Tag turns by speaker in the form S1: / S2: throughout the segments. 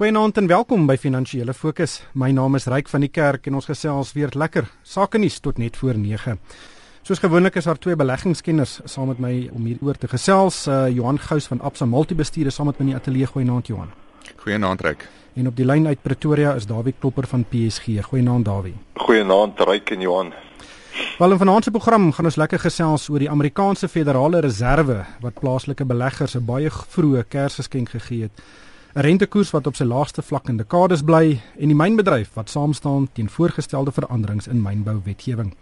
S1: Goeienaand en welkom by Finansiële Fokus. My naam is Ryk van die Kerk en ons gesels weer lekker sake nuus tot net voor 9. Soos gewoonlik is daar twee beleggingskenners saam met my om hieroor te gesels. Uh, Johan Gous van Absa Multibestuur is saam met my in die ateljee. Goeienaand Johan.
S2: Goeienaand Ryk.
S1: En op die lyn uit Pretoria is Dawie Klopper van PSG. Goeienaand Dawie.
S3: Goeienaand Ryk en Johan.
S1: Wel in vanaand se program gaan ons lekker gesels oor die Amerikaanse Federale Reserve wat plaaslike beleggers 'n baie vroeë Kersgeskenk gegee het. 'n rentekoers wat op sy laagste vlak in dekades bly en die mynbedryf wat saamstaan teen voorgestelde veranderings in mynbouwetgewing.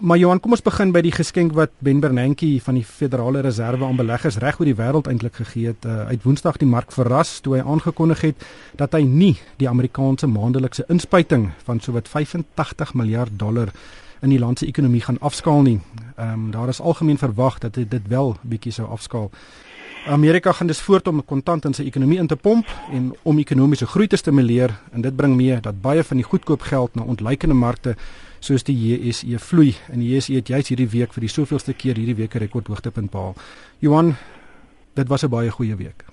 S1: Maar Johan, kom ons begin by die geskenk wat Ben Bernanke van die Federale Reserve aan beleggers reg oor die wêreld eintlik gegee het. Uh, uit Woensdag die mark verras toe hy aangekondig het dat hy nie die Amerikaanse maandelikse inspuiting van sowat 85 miljard dollar in die land se ekonomie gaan afskaal nie. Ehm um, daar is algemeen verwag dat dit wel bietjie sou afskaal. Amerika gaan dus voort om kontant in sy ekonomie in te pomp en om ekonomiese groei te stimuleer en dit bring mee dat baie van die goedkoop geld na ontleikende markte soos die JSE vloei en die JSE het juis hierdie week vir die soveelste keer hierdie week 'n rekordhoogtepunt behaal. Johan, dit was 'n baie goeie week.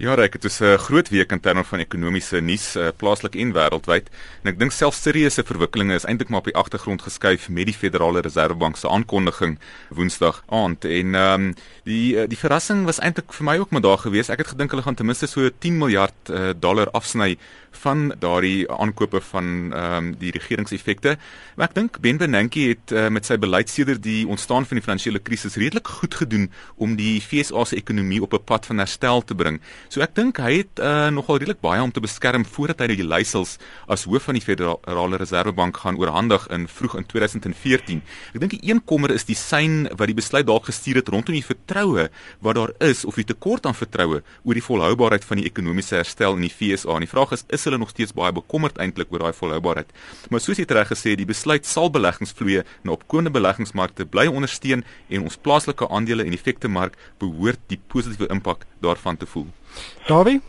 S2: Ja, reg, dit is 'n groot week in terme van ekonomiese nuus, uh, plaaslik en wêreldwyd. En ek dink selfs serieuse verwikkelinge is eintlik maar op die agtergrond geskuif met die Federale Reservebank se aankondiging Woensdag aand. En ehm um, die uh, die verrassing was eintlik vir my ook maar daar gewees. Ek het gedink hulle gaan ten minste so 10 miljard uh, dollar afsny van daardie aankope van ehm um, die regeringseffekte. Maar ek dink Ben Bernanke het uh, met sy beleid sedert die ontstaan van die finansiële krisis redelik goed gedoen om die FSA se ekonomie op 'n pad van herstel te bring. So ek dink hy het uh, nogal redelik baie om te beskerm voordat hy die leiersels as hoof van die Federale Reservebank gaan oorhandig in vroeg in 2014. Ek dink die een kommer is die sein wat die besluit dalk gestuur het rondom die vertroue wat daar is of die tekort aan vertroue oor die volhoubaarheid van die ekonomiese herstel in die FSA. En die vraag is is hulle nog steeds baie bekommerd eintlik oor daai volhoubaarheid? Maar soos jy reg gesê, die besluit sal beleggingsvloeye na opkomende beleggingsmarkte bly ondersteun en ons plaaslike aandele en effekte mark behoort die positiewe impak daarvan te voel.
S1: Dawie?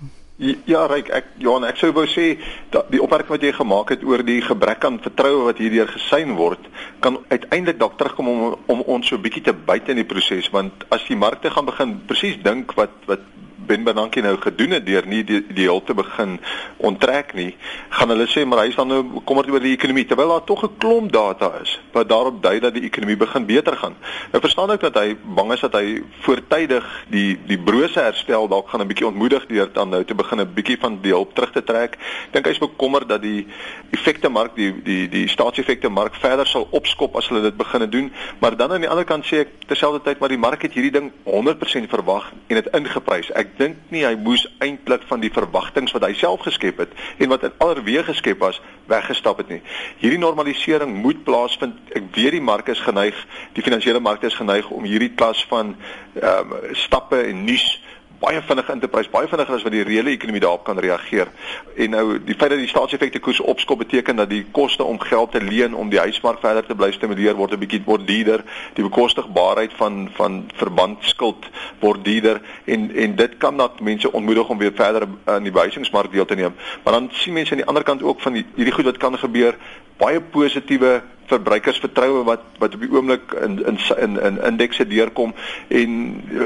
S3: Ja, Ryk, ek Johan, ek sou wou sê dat die opmerking wat jy gemaak het oor die gebrek aan vertroue wat hierdeur gesien word, kan uiteindelik dalk terugkom om om ons so bietjie te byt in die proses, want as die markte gaan begin presies dink wat wat Ben Bernanke nou gedoen het deur nie die, die hulp te begin onttrek nie, gaan hulle sê maar hy is dan nou bekommerd oor die ekonomie terwyl daar tog 'n klomp data is wat daarop dui dat die ekonomie begin beter gaan. Nou verstaan ek dat hy bang is dat hy voortydig die die brose herstel dalk gaan 'n bietjie ontmoedig deur dan nou te begin 'n bietjie van die hulp terug te trek. Ek dink hy is bekommerd dat die effekte mark die die die staatseffekte mark verder sal opskop as hulle dit begine doen, maar dan aan die ander kant sê ek terselfdertyd maar die mark het hierdie ding 100% verwag en dit ingeprys. Ek dink nie hy moes eintlik van die verwagtinge wat hy self geskep het en wat in allerweë geskep was weggestap het nie. Hierdie normalisering moet plaasvind. Ek weet die mark is geneig, die finansiële markte is geneig om hierdie klas van ehm um, stappe en nuus baie vinnig in te prys, baie vinniger as wat die reële ekonomie daarop kan reageer. En nou die feit dat die staatseffekte koers opskop beteken dat die koste om geld te leen om die huismark verder te bly stimuleer word 'n bietjie word duurder. Die bekostigbaarheid van van verbandskuld word duurder en en dit kan dat mense ontmoedig om weer verder aan die behuisingsmark deel te neem. Maar dan sien mense aan die ander kant ook van die, hierdie goed wat kan gebeur, baie positiewe verbruikersvertroue wat wat op die oomblik in in in in indekse deurkom en uh,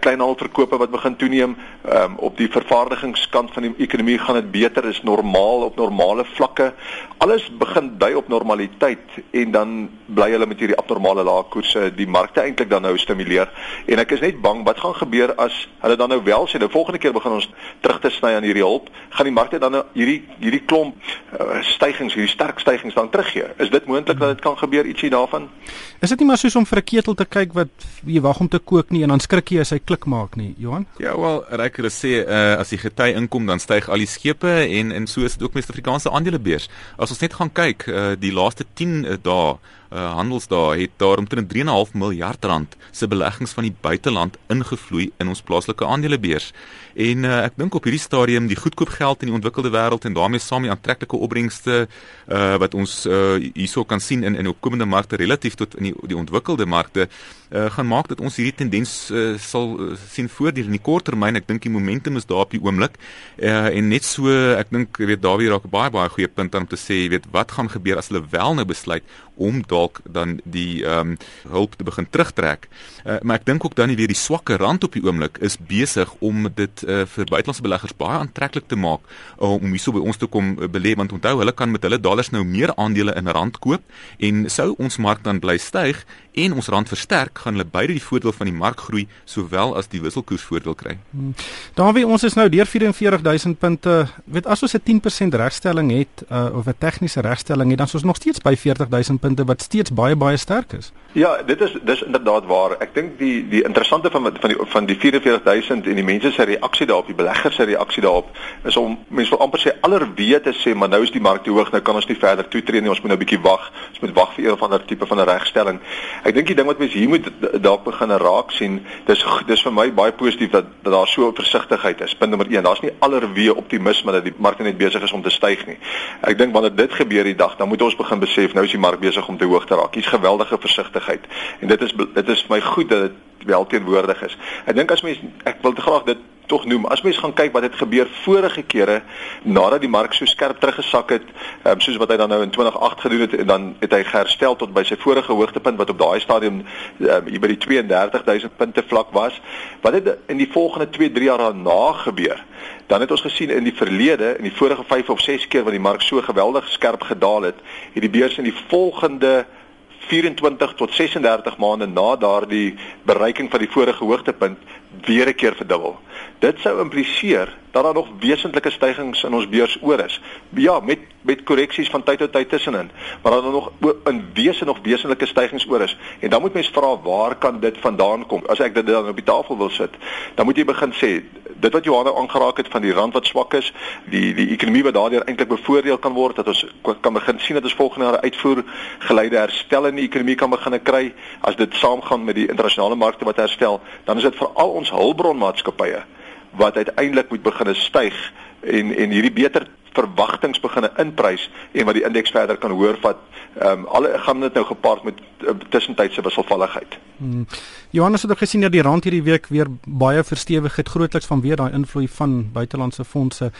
S3: kleinhandelsverkope wat begin toeneem um, op die vervaardigingskant van die ekonomie gaan dit beter is normaal op normale vlakke. Alles begin dui op normaliteit en dan bly hulle met hierdie abnormale lae koerse. Die markte eintlik dan nou stimuleer. En ek is net bang wat gaan gebeur as hulle dan nou wel sê nou volgende keer begin ons terug te sny aan hierdie hulp gaan die markte dan nou hierdie hierdie klomp uh, stygings hierdie sterk stygings dan teruggee. Is dit moontlik dat dit kan gebeur ietsie daarvan?
S1: Is dit nie maar soos om vir 'n ketel te kyk wat jy wag om te kook nie en dan skrik jy as hy klik maak nie, Johan?
S2: Ja, wel, rekker sê uh, as die gety inkom dan styg al die skepe en en so is dit ook met die Afrikaanse aandelebeurs. As ons net gaan kyk, uh, die laaste 10 uh, dae uh, handelsdae het daar omtrent 3.5 miljard rand se beleggings van die buiteland ingevloei in ons plaaslike aandelebeurs. En uh, ek dink op hierdie stadium die goedkoop geld in die ontwikkelde wêreld en daarmee saam die aantreklike opbrengste uh, wat ons uh, hierso kan sien in in opkomende markte relatief tot in die die ontwikkelde markte uh, gaan maak dat ons hierdie tendens uh, sal uh, sien voortduur in die kort termyn. Ek dink die momentum is daar op die oomblik. Uh, en net so, ek dink weet Dawie raak 'n baie baie goeie punt aan om te sê, weet, wat gaan gebeur as hulle wel nou besluit om dalk dan die ehm um, hulp te begin terugtrek. Uh, maar ek dink ook dan weer die swakke rand op die oomblik is besig om dit uh, vir buitelandse beleggers baie aantreklik te maak uh, om hierso by ons te kom uh, belê want onthou hulle kan met hulle dollars nou meer aandele in rand koop en sou ons mark dan bly styg en ons rand versterk, gaan hulle beide die voordeel van die markgroei sowel as die wisselkoers voordeel kry. Hmm.
S1: Daarby ons is nou deur 44000 punte. Weet as ons 'n 10% regstelling het uh, of 'n tegniese regstelling het, dan is ons nog steeds by 40000 punte wat steeds baie baie sterk is.
S3: Ja, dit is dis inderdaad waar. Ek dink die die interessante van van die van die 44000 en die mense se reaksie daarop, die beleggers se reaksie daarop is om mense wil amper sê allerweet te sê, maar nou is die mark te hoog, nou kan ons nie verder toetree nie. Ons moet nou 'n bietjie wag. Ons moet wag vir een of ander tipe van 'n regstelling. Ek dink die ding wat mense hier moet dalk begin raak sien, dis dis vir my baie positief dat, dat daar so versigtigheid is. Punt nommer 1, daar's nie allerweë optimisme dat die mark net besig is om te styg nie. Ek dink wanneer dit gebeur die dag, dan moet ons begin besef nou is die mark besig om te hoog te raak. Hier's geweldige versigtigheid. En dit is dit is vir my goed dat dit wel teenwoordig is. Ek dink as mens ek wil graag dit tog noem. As mens gaan kyk wat het gebeur vorige kere nadat die mark so skerp teruggesak het, um, soos wat hy dan nou in 2008 gedoen het en dan het hy geherstel tot by sy vorige hoogtepunt wat op daai stadium um, hier by die 32000 punte vlak was. Wat het in die volgende 2-3 jaar daarna gebeur? Dan het ons gesien in die verlede, in die vorige 5 of 6 keer wat die mark so geweldig skerp gedaal het, het die beurs in die volgende 24 tot 36 maande na daardie bereiking van die vorige hoogtepunt weer 'n keer verdubbel. Dit sou impliseer dat daar nog wesentlike stygings in ons beurs oor is. Ja, met met korreksies van tyd tot tyd tussenin, maar dan nog in wese nog wesentlike stygings oor is. En dan moet mens vra waar kan dit vandaan kom? As ek dit dan op die tafel wil sit, dan moet jy begin sê dit wat Johanna aangeraak het van die rand wat swak is, die die ekonomie wat daardeur eintlik bevoordeel kan word dat ons kan begin sien dat ons volgende jaar uitvoer geleide herstel in die ekonomie kan begin kry as dit saamgaan met die internasionale markte wat herstel, dan is dit vir al ons hulpbronmaatskappye wat uiteindelik moet begine styg en en hierdie beter verwagtinge beginne inprys en wat die indeks verder kan hoor vat. Ehm um, alle gaan dit nou gepaard met uh, tussentydse wisselvalligheid. Hmm.
S1: Johannes het ook gesien dat die rand hierdie week weer baie verstewig het grootliks vanweë daai invloed van buitelandse fondse.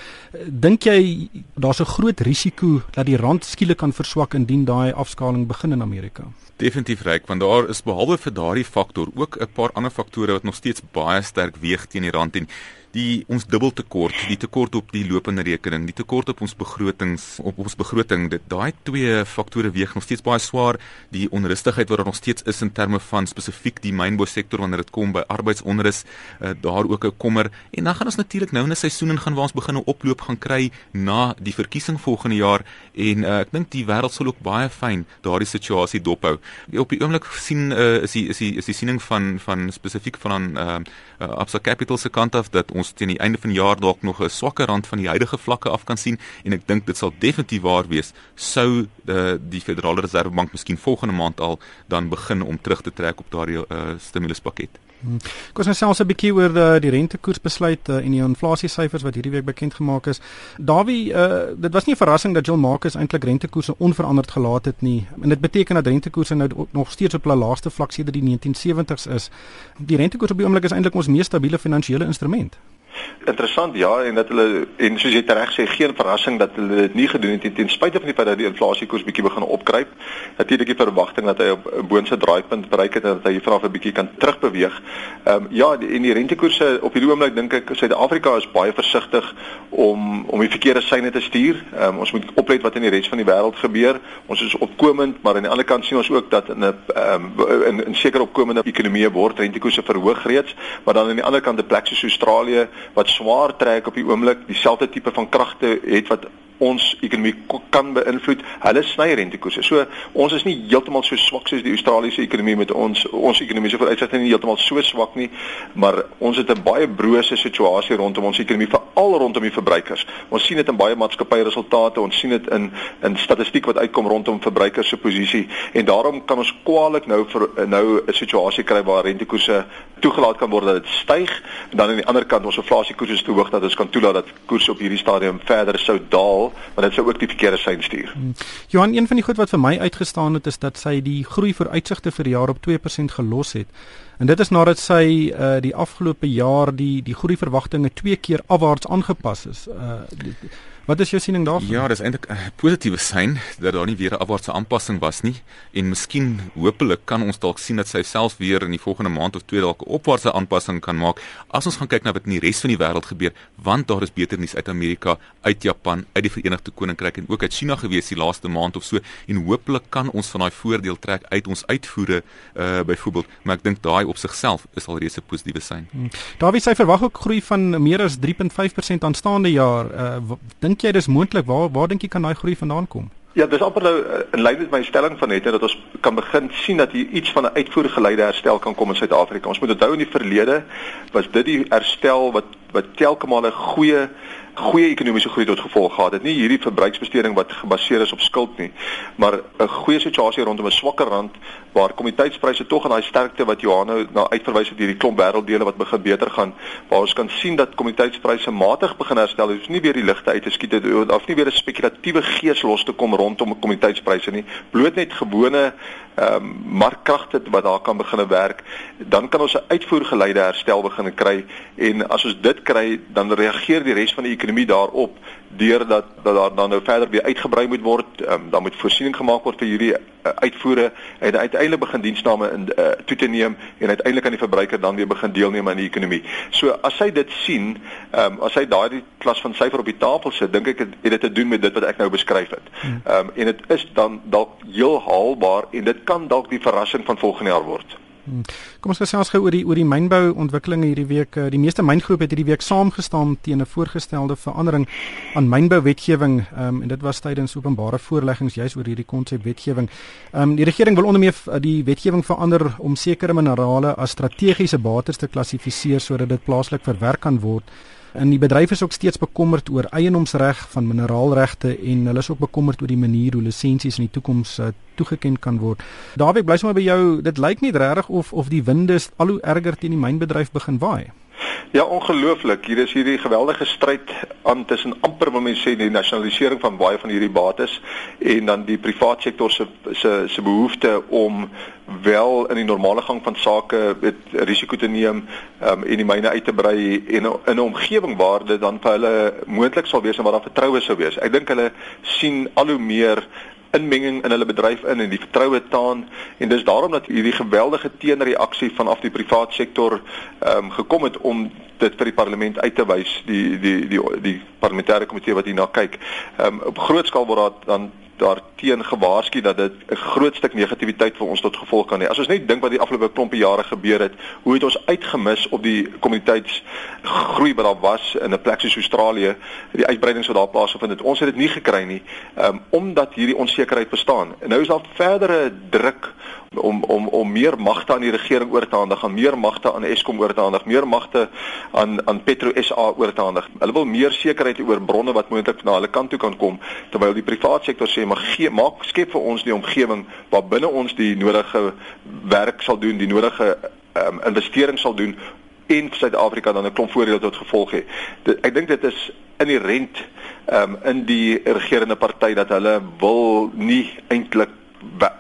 S1: Dink jy daar's 'n groot risiko dat die rand skielik kan verswak indien daai afskaling begin in Amerika?
S2: Definitief reik want daar is behalwe vir daardie faktor ook 'n paar ander faktore wat nog steeds baie sterk weeg teen die rand en die ons dubbeltekort, die tekort op die lopende rekening, die tekort op ons begrotings, op ons begroting, dit daai twee faktore weeg nog steeds baie swaar. Die onrustigheid wat daar nog steeds is in terme van spesifiek die mynbou sektor wanneer dit kom by arbeidsonrus, uh, daar ook 'n kommer. En dan gaan ons natuurlik nou in 'n seisoen in gaan waar ons begin 'n oploop gaan kry na die verkiesing volgende jaar en uh, ek dink die wêreld sal ook baie fyn daardie situasie dophou. Op die oomblik sien uh, is die is die is die siening van van spesifiek van uh, uh, Absa Capital se kant af dat ons teen die einde van die jaar dalk nog 'n swakker rand van die huidige vlakke af kan sien en ek dink dit sal definitief waar wees sou uh, die Federale Reservebank miskien volgende maand al dan begin om terug te trek op daardie uh, stimuluspakket.
S1: Hmm. Kom ons selfs 'n bietjie oor die, die rentekoersbesluit uh, en die inflasiesyfers wat hierdie week bekend gemaak is. Dawie, uh, dit was nie 'n verrassing dat Jill Marcus eintlik rentekoerse onveranderd gelaat het nie. En dit beteken dat rentekoerse nou nog steeds op hulle laagste vlak sedert die 1970s is. Die rentekoers op die oomblik is eintlik ons mees stabiele finansiële instrument.
S3: Interessant ja en dat hulle en soos jy reg sê geen verrassing dat hulle dit nie gedoen het nie ten spyte van die feit dat die inflasiekoers bietjie begin opkruip. Natuurlik die verwagting dat hy op 'n boonse draaipunt bereik het en dat hy vanaf 'n bietjie kan terugbeweeg. Ehm um, ja en die rentekoerse op hierdie oomblik dink ek Suid-Afrika is baie versigtig om om die verkeerde seine te stuur. Ehm um, ons moet oplet wat in die res van die wêreld gebeur. Ons is opkomend, maar aan die ander kant sien ons ook dat in 'n ehm um, in, in sekere opkomende ekonomieë word rentekoerse verhoog reeds, maar dan aan die ander kant 'n plek soos Australië wat swaar trek op die oomblik, dieselfde tipe van kragte het wat ons ekonomie kan beïnvloed. Hulle sny rentekoerse. So ons is nie heeltemal so swak soos die Australiese ekonomie met ons ons ekonomie se vooruitsigte nie heeltemal so swak nie, maar ons het 'n baie brose situasie rondom ons ekonomie veral rondom die verbruikers. Ons sien dit in baie maatskappye resultate, ons sien dit in in statistiek wat uitkom rondom verbruikers se posisie en daarom kan ons kwaliek nou vir nou 'n situasie kry waar rentekoerse toegelaat kan word dat dit styg en dan aan die ander kant ons inflasiekoers is te hoog dat ons kan toelaat dat koers op hierdie stadium verder sou daal want dit sou ook die verkeerde sein stuur. Hmm.
S1: Johan, een van die goed wat vir my uitgestaan het is dat sy die groei vooruitsigte vir die jaar op 2% gelos het. En dit is nadat sy uh die afgelope jaar die die groei verwagtinge twee keer afwaarts aangepas is. Uh die, Wat is jou siening daarvan?
S2: Ja, dis eintlik 'n positiewe sein dat daar nie weer 'n afwaartse aanpassing was nie en miskien hopelik kan ons dalk sien dat sy self weer in die volgende maand of twee dalk 'n opwaartse aanpassing kan maak as ons gaan kyk na wat in die res van die wêreld gebeur, want daar is beter nuus uit Amerika, uit Japan, uit die Verenigde Koninkryk en ook uit China gewees die laaste maand of so en hopelik kan ons van daai voordeel trek uit ons uitvoere uh byvoorbeeld, maar ek dink daai op sigself is al reeds 'n positiewe sein. Hmm.
S1: Daar wie sy verwag ook groei van meer as 3.5% aanstaande jaar. Uh dink dink jy dis moontlik? Waar waar dink jy kan daai groei vandaan kom?
S3: Ja, dis amper nou eh, in lyn met my stelling van net dat ons kan begin sien dat hier iets van 'n uitvoergeleide herstel kan kom in Suid-Afrika. Ons moet onthou in die verlede was dit die herstel wat wat telke male goeie goeie ekonomiese groei tot gevolg gehad het. Nie hierdie verbruiksbesteding wat gebaseer is op skuld nie, maar 'n goeie situasie rondom 'n swakker rand waar kommoditeitspryse tog aan daai sterkte wat Johan nou na uitverwys het hierdie klomp wêrelddele wat begin beter gaan, waar ons kan sien dat kommoditeitspryse matig begin herstel. Dit is nie weer die ligte uit te skiet het of nie weer 'n spekulatiewe gees los te kom rondom kommoditeitspryse nie. Bloot net gewone ehm um, markkragte wat daar kan begine werk, dan kan ons 'n uitvoergeleide herstel begin kry en as ons dit kry, dan reageer die res van die ekonomie daarop deurdat dat daar dan nou verder weer uitgebrei moet word, um, dan moet voorsiening gemaak word vir hierdie uh, uitvoere en uiteindelik begin diensname in uh, toe te neem en uiteindelik aan die verbruiker dan weer begin deelneem aan die ekonomie. So as hy dit sien, um, as hy daardie klas van syfer op die tafel sit, dink ek het, het dit te doen met dit wat ek nou beskryf het. Hmm. Ehm um, en dit is dan dalk heel haalbaar en dit kan dalk die verrassing van volgende jaar word.
S1: Hmm. Kom ons gesels gou oor die oor die mynbou ontwikkelinge hierdie week. Eh, die meeste myngroepe het hierdie week saamgestaan teen 'n voorgestelde verandering aan mynbouwetgewing um, en dit was tydens openbare voorleggings juis oor hierdie konsep wetgewing. Um, die regering wil onder meer eh, die wetgewing verander om sekere minerale as strategiese bates te klassifiseer sodat dit plaaslik verwerk kan word. En die bedryf is ook steeds bekommerd oor eienoomsreg van mineraalregte en hulle is ook bekommerd oor die manier hoe lisensies in die toekoms uh, toegeken kan word. Dawie, bly sommer by jou. Dit lyk nie regtig of of die winde al hoe erger teen die mynbedryf begin waai.
S3: Ja, ongelooflik. Hier is hierdie geweldige stryd aan tussen amper wat mense sê die nasionalisering van baie van hierdie bates en dan die private sektor se se se behoefte om wel in die normale gang van sake met risiko te neem um, en die myne uit te brei en in 'n omgewing waar dit dan vir hulle moontlik sal wees en waar daar vertroue sou wees. Ek dink hulle sien al hoe meer inmenging in hulle bedryf in en die vertroue taan en dis daarom dat hierdie geweldige teenreaksie vanaf die private sektor ehm um, gekom het om dit vir die parlement uit te wys die die die die, parlementêre komitee wat hierna kyk. Ehm um, op groot skaal word daar dan daar teen gewaarsku dat dit 'n groot stuk negativiteit vir ons tot gevolg kan hê. As ons net dink wat die afgelope klompie jare gebeur het, hoe het ons uitgemis op die kommuniteitsgroei wat daar was in 'n plek soos Australië, die uitbreidings wat daar plaasgevind het. Ons het dit nie gekry nie, um, omdat hierdie onsekerheid bestaan. En nou is daar verdere druk om om om meer magte aan die regering oor te handig, aan meer magte aan Eskom oor te handig, meer magte aan aan Petro SA oor te handig. Hulle wil meer sekerheid oor bronne wat moontlik na hulle kant toe kan kom terwyl die private sektor sê maar gee maak skep vir ons die omgewing waar binne ons die nodige werk sal doen, die nodige um, investering sal doen en Suid-Afrika dan 'n klomp voordele tot gevolg. Dit, ek dink dit is inherent um, in die regerende party dat hulle wil nie eintlik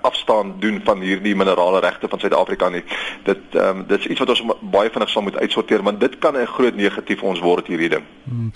S3: afstaan doen van hierdie minerale regte van Suid-Afrika nie. Dit ehm um, dit is iets wat ons baie vinnig sal moet uitsorteer want dit kan 'n groot negatief vir ons word hierdie ding. Hmm.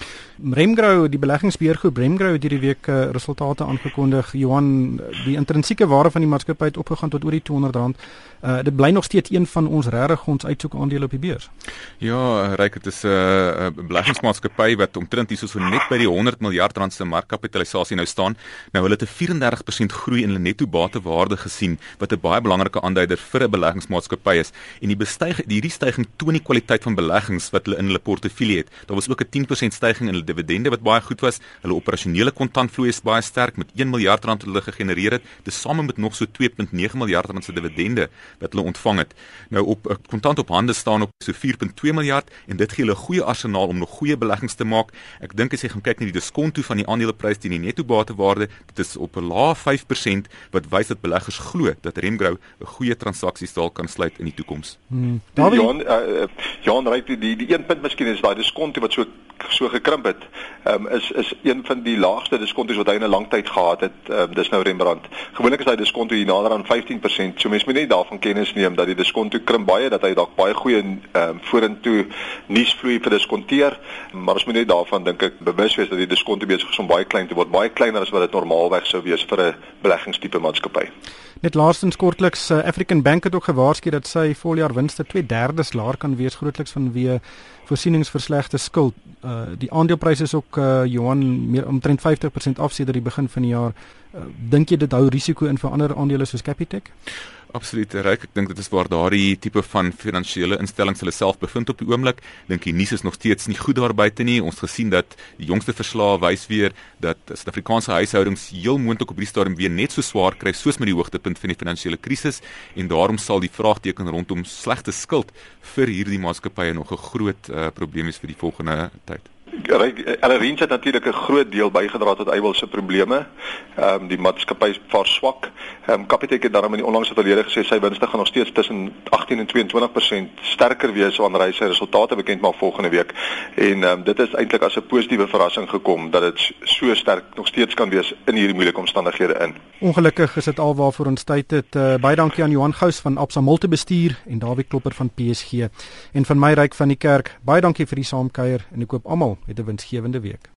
S1: Remgrow, die beleggingsbeheergroep Remgrow het hierdie week uh, resultate aangekondig. Johan, die intrinsieke waarde van die maatskappy het opgegaan tot oor die 200 rand. Uh dit bly nog steeds een van ons regtig ons uitsoek aandele op die beurs.
S2: Ja, ryk dit is 'n uh, beleggingsmaatskappy wat omtrent hierso so net by die 100 miljard rand se markkapitalisasie nou staan. Nou hulle het 'n 34% groei in hulle netto batewaarde gesien wat 'n baie belangrike aanduider vir 'n beleggingsmaatskappy is. En die bestyg hierdie stygings toon die kwaliteit van beleggings wat hulle in hulle portefeulje het. Daar was ook 'n 10% stygings in hulle dividende wat baie goed was. Hulle operasionele kontantvloei is baie sterk met 1 miljard rand wat hulle gegenereer het, tesame met nog so 2.9 miljard rand se dividende wat hulle ontvang het. Nou op eh, kontant op hande staan op so 4.2 miljard en dit gee hulle 'n goeie arsenaal om nog goeie beleggings te maak. Ek dink as jy gaan kyk na die diskonto van die aandeleprys teen die netto batewaarde, dit is op 'n lae 5% wat wys dit beleggers glo dat Remgrow 'n goeie transaksies dalk kan sluit in die toekoms.
S3: Hmm. Jan uh, Jan ry die, die die een punt miskien is daai diskonto wat so so gekrimp het. Um, is is een van die laagste diskontos wat hy in 'n lang tyd gehad het. Um, dis nou Rembrandt. Gewoonlik is hy diskonto hier nader aan 15%. So mense moet net daarvan kennis neem dat die diskonto krimp baie dat hy dalk baie goeie um, vorentoe nuusvloei vir diskonteer, maar ons moet net daarvan dink ek bewus wees dat die diskonto besig is om baie klein te word, baie kleiner as wat dit normaalweg sou wees vir 'n beleggingstipe maatskappy.
S1: Net laastens kortliks uh, African Bank het ook gewaarsku dat sy voljaar winste 2/3 laer kan wees grootliks vanweë voorsieningsverslegte skuld. Uh, die aandelepryse is ook uh, Johan meer omtrent 50% af sedert die begin van die jaar. Uh, Dink jy dit hou risiko in vir ander aandele soos Capitec?
S2: Absoluut reg. Ek dink dit is waar daardie tipe van finansiële instellings hulle self bevind op die oomblik. Dink die nuus is nog steeds nie goed daar buite nie. Ons gesien dat die jongste verslae wys weer dat Suid-Afrikaanse huishoudings heel moontlik op hierdie stadium weer net so swaar kry soos met die hoogtepunt van die finansiële krisis en daarom sal die vraagteken rondom slegte skuld vir hierdie maatskappye nog 'n groot uh, probleem wees vir die volgende tyd.
S3: Alreeds het natuurlik 'n groot deel bygedra tot Eywil se probleme. Ehm um, die maatskappy vaar swak. Ehm um, Capitec het daarom in die onlangse verlede gesê sy winste gaan nog steeds tussen 18 en 22% sterker wees wanneer hy sy resultate bekend maak volgende week. En ehm um, dit is eintlik as 'n positiewe verrassing gekom dat dit so sterk nog steeds kan wees in hierdie moeilike omstandighede in.
S1: Ongelukkig is dit alwaarvoor ons tyd het. Uh, baie dankie aan Johan Gous van Absa Multibestuur en Dawie Klopper van PSG en van my ryk van die kerk. Baie dankie vir die saamkuier en ek koop almal het 'n winsgewende week.